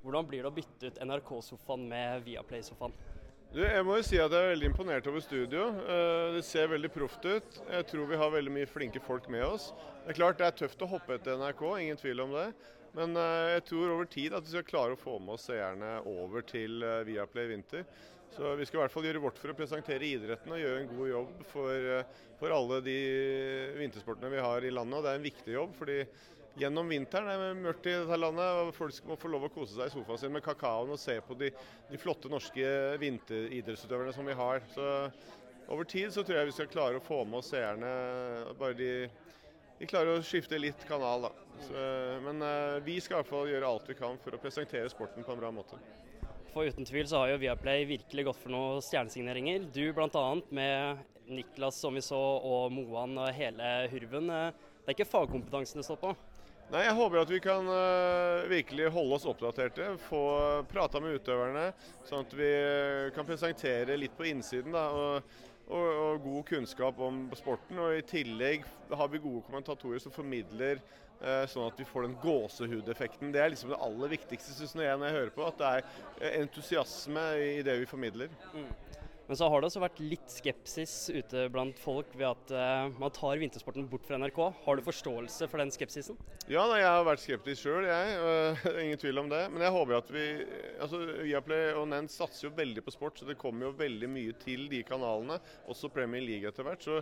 Hvordan blir det å bytte ut NRK-sofaen med Viaplay-sofaen? Jeg må jo si at jeg er veldig imponert over studio. Eh, Det ser veldig proft ut. Jeg tror vi har veldig mye flinke folk med oss. Det er klart det er tøft å hoppe etter NRK, ingen tvil om det. Men eh, jeg tror over tid at vi skal klare å få med oss seerne over til eh, Viaplay Vinter. Så vi skal i hvert fall gjøre vårt for å presentere idretten og gjøre en god jobb for, for alle de vintersportene vi har i landet. Og det er en viktig jobb, fordi gjennom vinteren er det mørkt i dette landet. og Folk må få lov å kose seg i sofaen sin med kakaoen og se på de, de flotte norske vinteridrettsutøverne som vi har. Så over tid så tror jeg vi skal klare å få med oss seerne. Bare de, de klarer å skifte litt kanal, da. Så, men eh, vi skal i hvert fall gjøre alt vi kan for å presentere sporten på en bra måte. For uten tvil så har jo Viaplay virkelig gått for noen stjernesigneringer. Du bl.a. med Niklas som vi så, og Moan og hele hurven. Eh, Det er ikke fagkompetansen det står på. Nei, Jeg håper at vi kan uh, virkelig holde oss oppdaterte, få prata med utøverne, sånn at vi øh, kan presentere litt på innsiden. da, og, og, og god kunnskap om sporten. Og i tillegg har vi gode kommentatorer som formidler uh, sånn at vi får den gåsehudeffekten. Det er liksom det aller viktigste synes jeg når jeg hører på, at det er entusiasme i det vi formidler. Men så har det også vært litt skepsis ute blant folk ved at uh, man tar vintersporten bort fra NRK. Har du forståelse for den skepsisen? Ja, da, jeg har vært skeptisk sjøl, jeg. Uh, ingen tvil om det. Men jeg håper at vi altså Viaplay og Nent satser jo veldig på sport, så det kommer jo veldig mye til de kanalene. Også Premier League etter hvert. Så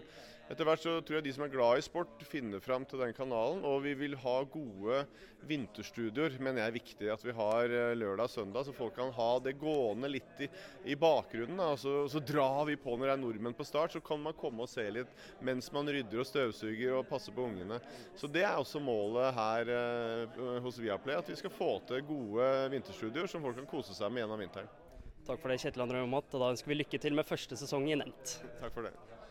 etter hvert så tror jeg de som er glad i sport, finner fram til den kanalen. Og vi vil ha gode vinterstudioer, mener jeg er viktig. At vi har øh, lørdag og søndag, så folk kan ha det gående litt i, i bakgrunnen. Da. Og så, så drar vi på når det er nordmenn på start, så kan man komme og se litt mens man rydder og støvsuger og passer på ungene. Så det er også målet her eh, hos Viaplay, at vi skal få til gode vinterstudioer som folk kan kose seg med gjennom vinteren. Takk for det, Kjetil André Aamodt. Og da ønsker vi lykke til med første sesong i Nent. Takk for det.